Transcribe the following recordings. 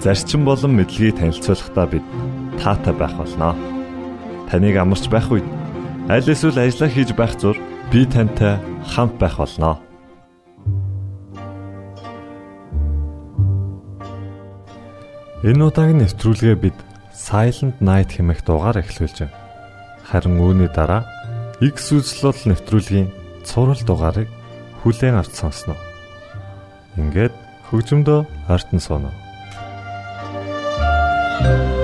зарчим болон мэдлэгийг танилцуулахдаа бид таатай байх болноо. Таныг амарч байх үед аль эсвэл ажиллаа хийж байх зур би тантай хамт байх болноо. Энэ удаагийн нэвтрүүлгээ бид Silent Night хэмээх дуугаар эхлүүлж байна. Харин үүний дараа X үзлэл нэвтрүүлгийн цуврал дугаарыг хүлээн авч сонсноо. Ингээд хөгжмөдөө Thank you.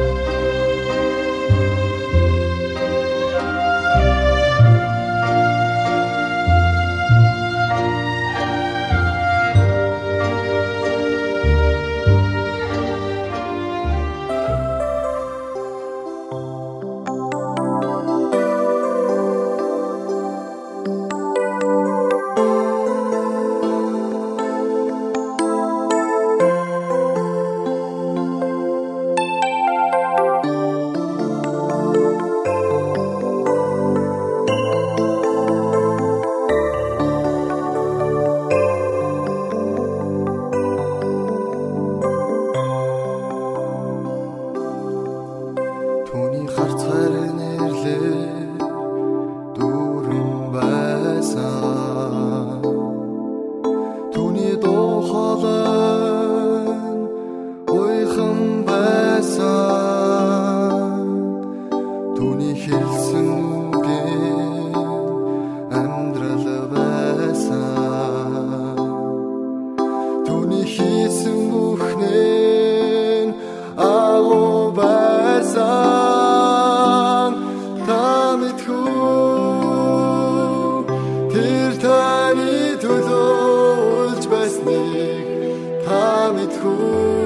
Хартан сууна.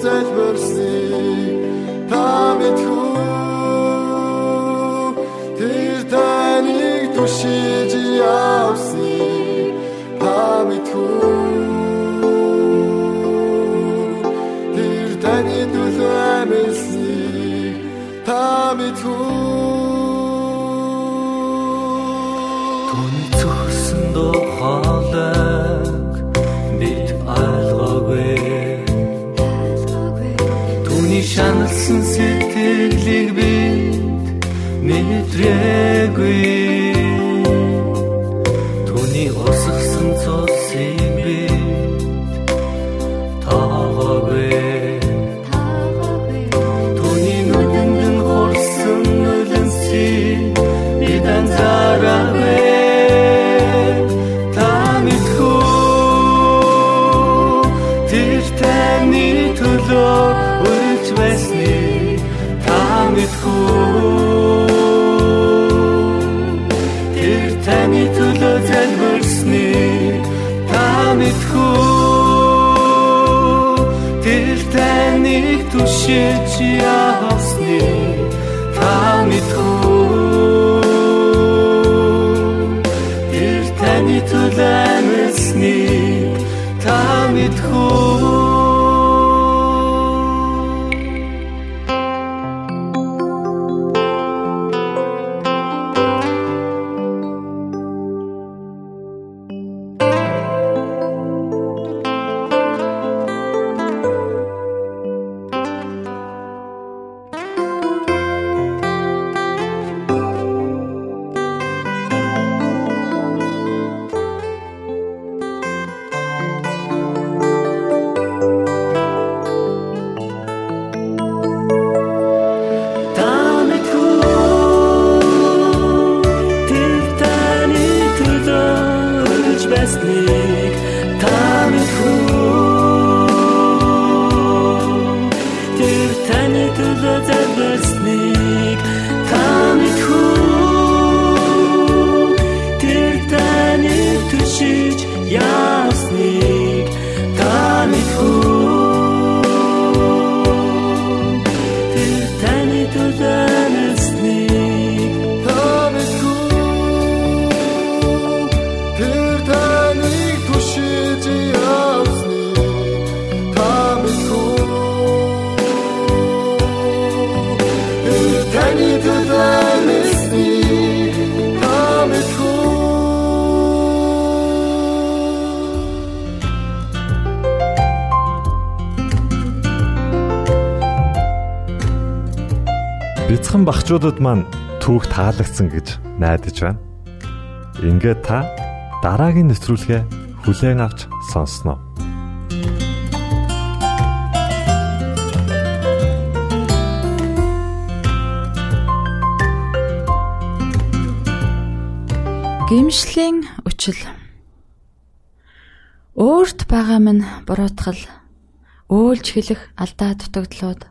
шаналсан should багчуудад маань түүх таалагдсан гэж найдаж байна. Ингээд та дараагийн нэвтрүүлгээ хүлээн авч сонсноо. Гимшлийн үчил Өөрт байгаа минь буруутгал өөлж хэлэх алдаа дутагдлууд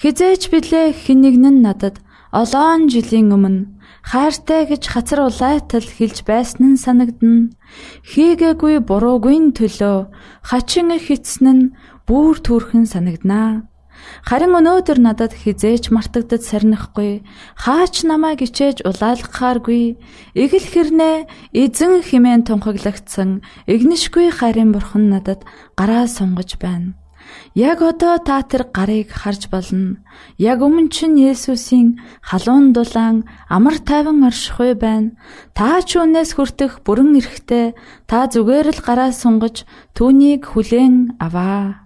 Хизээч билээ хинэгнэн надад олоон жилийн өмнө хайртай гэж хацар улайтал хэлж байсан нь санагдна. Хийгээгүй буруугүй төлөө хачин хитсэн нь бүр төрхөн санагданаа. Харин өнөөдөр надад хизээч мартагдад сарнихгүй хаач намайг ичээж улаалгахааргүй эгэл хэрнээ эзэн химэн тунхаглагдсан игнишгүй харин бурхан надад гараа сунгаж байна. Яг одоо та тэр гарыг харж болно. Яг өмнө чинь Есүсийн халуун дулаан амар тайван оршихуй байна. Та ч үнээс хүртэх бүрэн эрэхтэй та зүгээр л гараа сунгаж түүнийг хүлээн аваа.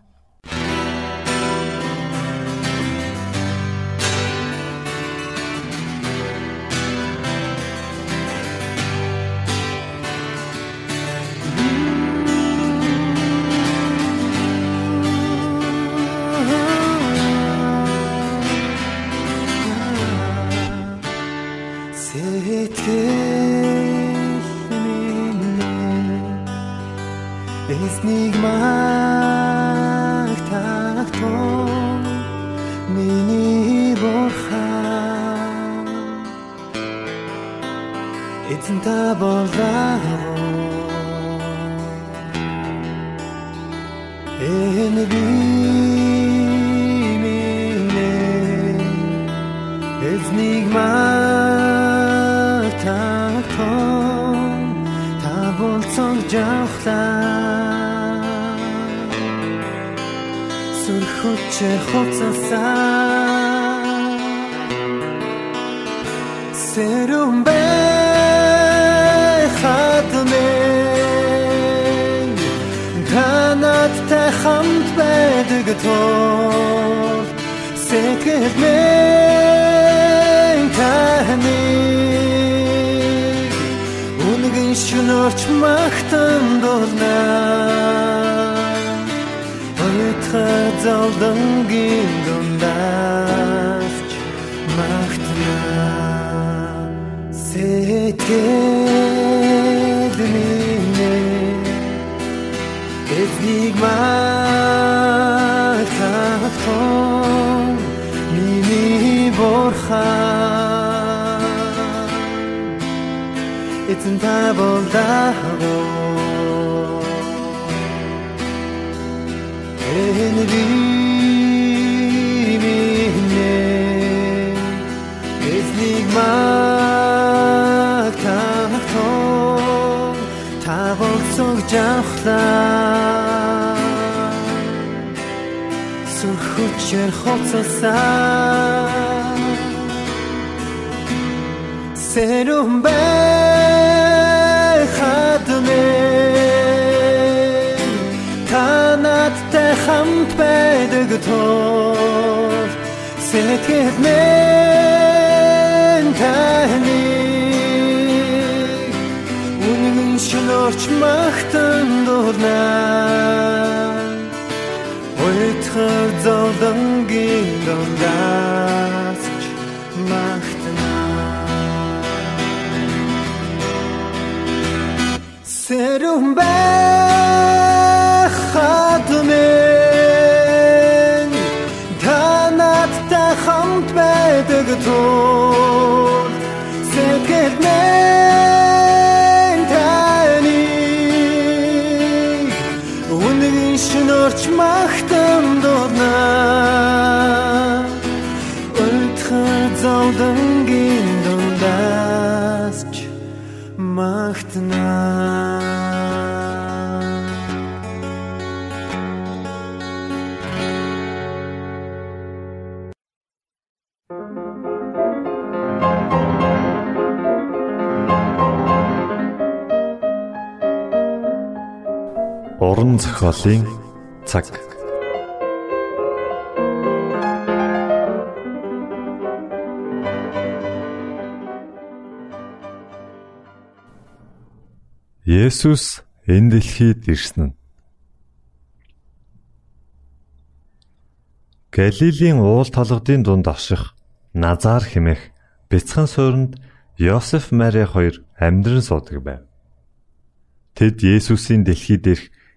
зүрхөд чи хоцолсан Сэрүүн бэ хатмэ Танаттай хамт байдаг тул. Сэтгэлмэн таны Үнгийн шүнөрч магтан дулнаа зовлонгийн дундаарч магтна сэтгэл минь. Эзнийг магтах миний борхан эзэн та болдагоо энэ би минь эзнийг магтахтон та болцог жавхлаа. Сүрхүчээр хоцосаа Сэрүүн бай байдаг тул Сэтгэл мэн таны Үнэн шинорч магтан дурнаа Ойтхар зовлонгийн дондаас зохиолын цаг. Есүс энэ дэлхийд ирсэн нь Галилийн уул толгодын дунд орших Назар хэмээх бяцхан суурьнд Йосеф Мари хоёр амьдран суудаг байв. Тэд Есүсийн дэлхийд ирэх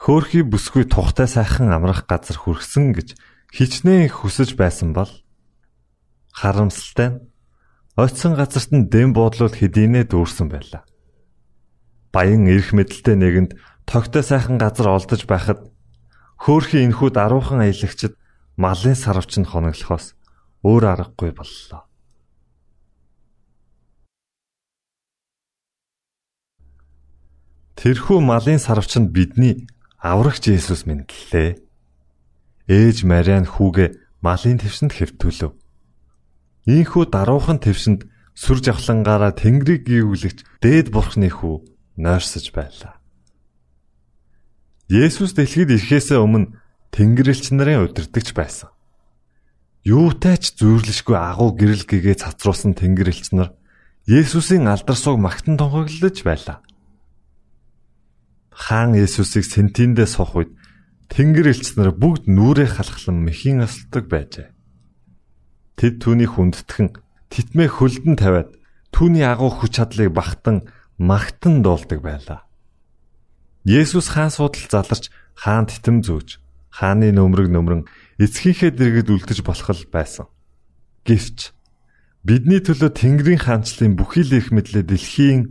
Хөөхий бүсгүй тухтай сайхан амрах газар хүрсэн гэж хичнээн хүсэж байсан бол харамсалтай нь ойтсон газарт нь дэм буудлууд хэдийнэ дүүрсэн байлаа. Баян эрх мэдэлтэй нэгэнд тогтой сайхан газар олдож байхад хөөхий энхүү даруухан аялагчд малын сарвч нь хоноглохоос өөр аргагүй боллоо. Тэрхүү малын сарвч нь бидний аврагч Есүс мэдлээ. Ээж Мариан хүүгээ малын твсэнд хэвтүүлв. Ийхүү даруухан твсэнд сүр жавхлангаараа Тэнгэрийг гүйвлэгч дээд бурхны хүү нойрсож байлаа. Есүс дэлхийд ирэхээс өмнө Тэнгэрлэгч нарын удирдахч байсан. Юутай ч зүйрлэшгүй агуу гэрэл гэгээ цацруулсан Тэнгэрлэгч нар Есүсийн алдар суг магтан тунхаглаж байлаа хаан Есүсийг сентиндээ сох үед Тэнгэр элч нар бүгд нүрээ халахлан мэхийн осолдог байжээ. Тэд түүнийг хүндэтгэн титмээ хөлдөн тавиад түүний агуу хүч чадлыг багтан магтан дуулдаг байлаа. Есүс хаан суудал заларч хаан титэм зөөж хааны нөмрөг нөмрөн эцгийнхээ дэргэд үлдэж болох л байсан. Гэвч бидний төлөө Тэнгэрийн хаанчлалын бүхий л их мэдлээ дэлхийн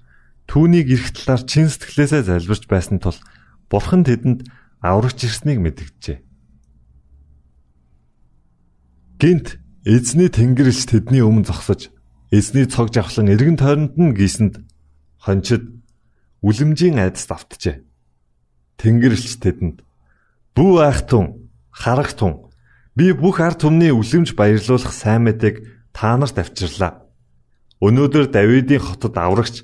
түүнийг эрх талаар чин сэтгэлээсээ залбирч байсан тул бурхан тэдэнд аврагч ирснийг мэдгэжээ. Гинт эзний тэнгэрч тэдний өмнө зогсож эзний цог жавхлан эргэн тойронд нь гисэнд хончид үлэмжийн айдас давтжээ. Тэнгэрлэгч тэдэнд "Бүү айхтун, харагтун, би бүх ард түмний үлэмж баярлуулах сайн мэдээг та нарт авчирлаа. Өнөөдөр Давидын хотод аврагч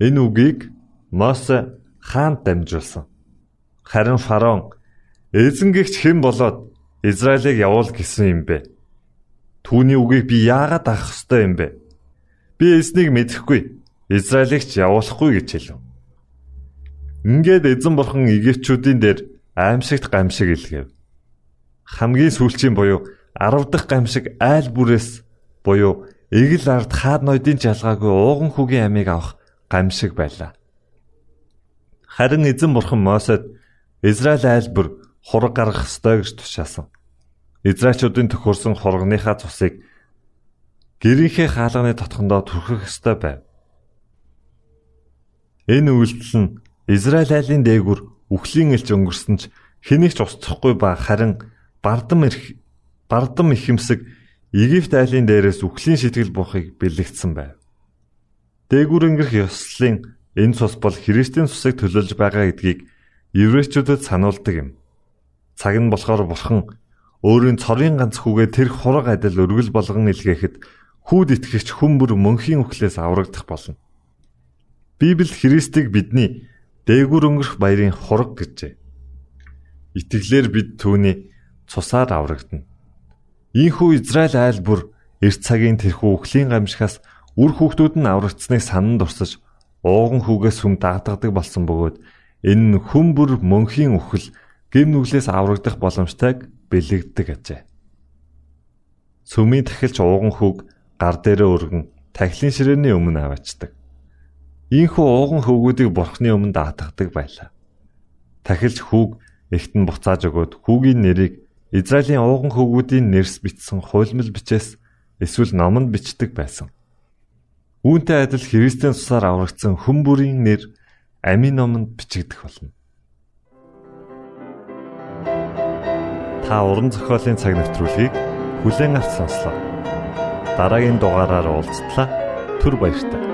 Энэ үгийг Мосе хаанд дамжуулсан. Харин фараон эзэнгэгч хэн болоод Израилийг явуул гэсэн юм бэ? Түүний үгийг би яагаад авах ёстой юм бэ? Би эзнийг мэдэхгүй. Израилийг ч явуулахгүй гэж хэлв. Ингээд эзэн бурхан Египтчүүдийн дээр аимшигт гамшиг илгээв. Хамгийн сүүлчийн буюу 10 дахь гамшиг айл бүрээс буюу эгэл ард хаад ноёдын жалгаагүй ууган хүүгийн амийг авах гамшиг байлаа. Харин эзэн бурхан Мосед Израиль айлбар хураг гаргах ёстой гэж тушаасан. Израильчуудын төхөрсөн хургийнхаа цусыг гэрийнхээ хаалганы тотхондоо түрхэх ёстой байв. Энэ үйлдэл нь Израиль айлын дээгүр үхлийн элч өнгөрсөн ч хэнийг ч устсахгүй ба харин бардам ирэх бардам ихэмсэг Египт айлын дээрээс үхлийн сэтгэл буухыг бэлэгдсэн байв. Дээгүр өнгөрөх ёслолын энэ цус бол Христийн цусыг төлөөлж байгаа гэдгийг еврейчүүдэд сануулдаг юм. Цаг нь болохоор бурхан өөрийн цорын ганц хүүгээ тэр хураг адил өргөл болгон илгээхэд хүүд итгэгч хүн бүр мөнхийн үхлээс аврагдах болно. Библи Христийг бидний дээгүр өнгөрөх баярын хураг гэжээ. Итгэлээр бид түүний цусаар аврагдана. Ийхүү Израиль айл бүр эрт цагийн тэрхүү өхлийн гамшихаас үр хүүхдүүд нь аврагдсныг санан дурсаж ууган хүүгээс хүм дагдадаг болсон бөгөөд энэ нь хүм бүр мөнхийн үхэл гим нүглээс аврагдах боломжтойг бэлэгддэг ажээ. Сүмийн тахилч ууган хүүг гар дээрээ өргөн тахилын ширээний өмнө аваачдаг. Ийхүү ууган хөвгүүдийг бурхны өмнө даатгадаг байлаа. Тахилч хүүг эхтэн буцааж өгөөд хүүгийн нэрийг Израилийн ууган хөвгүүдийн нэрс бичсэн хуйлмал бичээс эсвэл номонд бичдэг байсан. Үүнтэй адил Христийн цусаар аврагдсан хүн бүрийн нэр амийн номонд бичигдэх болно. Та уран зохиолын цаг навтруулыг бүлээн авч сонслоо. Дараагийн дугаараар уулзтлаа. Түр баярлалаа.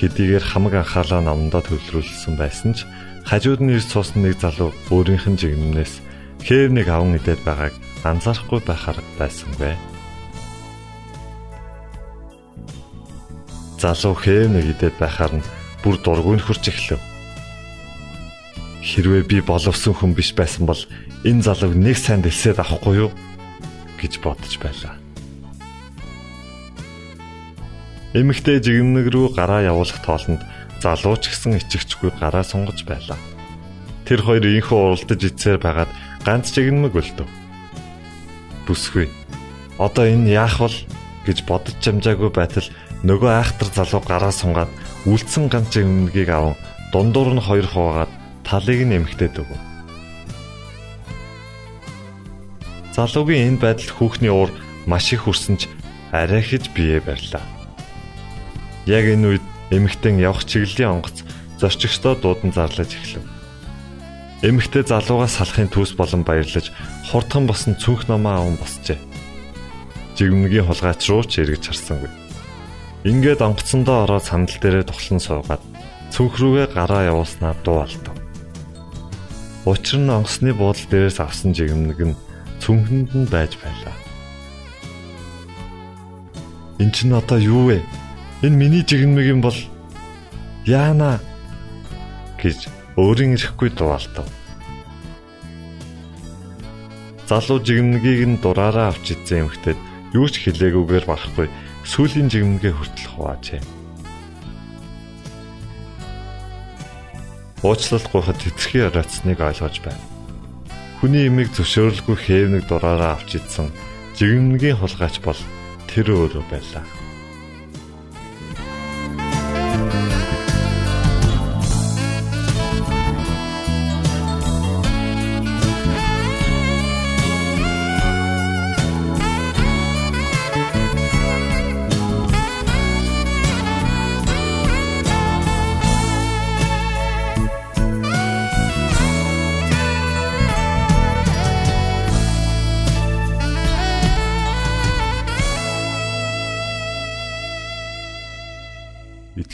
Хэдийгээр хамаг анхаалаа номдоо төвлөрүүлсэн байсан ч хажууд нь ирж суусан нэг залуу өөрийнх нь жигнэмнээс хээв нэг аван идээд байгааг анзаарахгүй байхаар байсангүй. Залуу хээв нэг идээд байхаар нь бүр дургүй нөхөрч эхлэв. Хэрвээ би боловсон хүн биш байсан бол энэ залууг нэг сайн дэлсээд авахгүй юу гэж бодож байлаа. Эмэгтэй жигнэг рүү гараа явуулах тоолонд залуу ч гэсэн ичгчгүй гараа сунгаж байлаа. Тэр хоёр инхүү уралдаж ицээр байгаад ганц жигнэмэг өлтөв. Бүсгүй. Одоо энэ яах вэ гэж бодож чамжаагүй байтал нөгөө айхтар залуу гараа сунгаад үлдсэн ганц өмнөгийг аван дундуур нь хоёр хуваагаад талыг нь эмхтээд өгөв. Залуугийн энэ байдалд хүүхний уур маш их хүрсэн ч арай хэж бие барьлаа. Яг энэ үед эмэгтэн явах чиглэлийн онгоц зорчигчдоо дуудан зарлаж эхлэв. Эмэгтэй залуугаас салахын төс болон баярлаж хурдхан босон цүнх номоо аван босчээ. Жигмнгийн хулгайч руу ч эргэж харсангүй. Ингээд онгоцсондоо ороод сандал дээрээ тухлан суугаад цүнх рүүгээ гараа явуулснаа дуу алдав. Учир нь онгоцны буудлын дээрээс авсан жигмэг нь цүнхэнд нь байж байлаа. Энд чинь одоо юу вэ? Энэ миний жигмэг юм бол яана гэж өөрийн ирэхгүй дуалтав. Залуу жигмэгийг нь дураараа авч идсэн эмхтэд юу ч хэлээгүйгээр барахгүй сүүлийн жигмгээ хүртэл хуваажээ. уучлал гуйхад тэтэрхий ороцсныг ойлгож байна. Хүний имийг зөвшөөрөлгүй хээвнэг дураараа авч идсэн жигмнгийн хулгайч бол тэр өөрөө байлаа.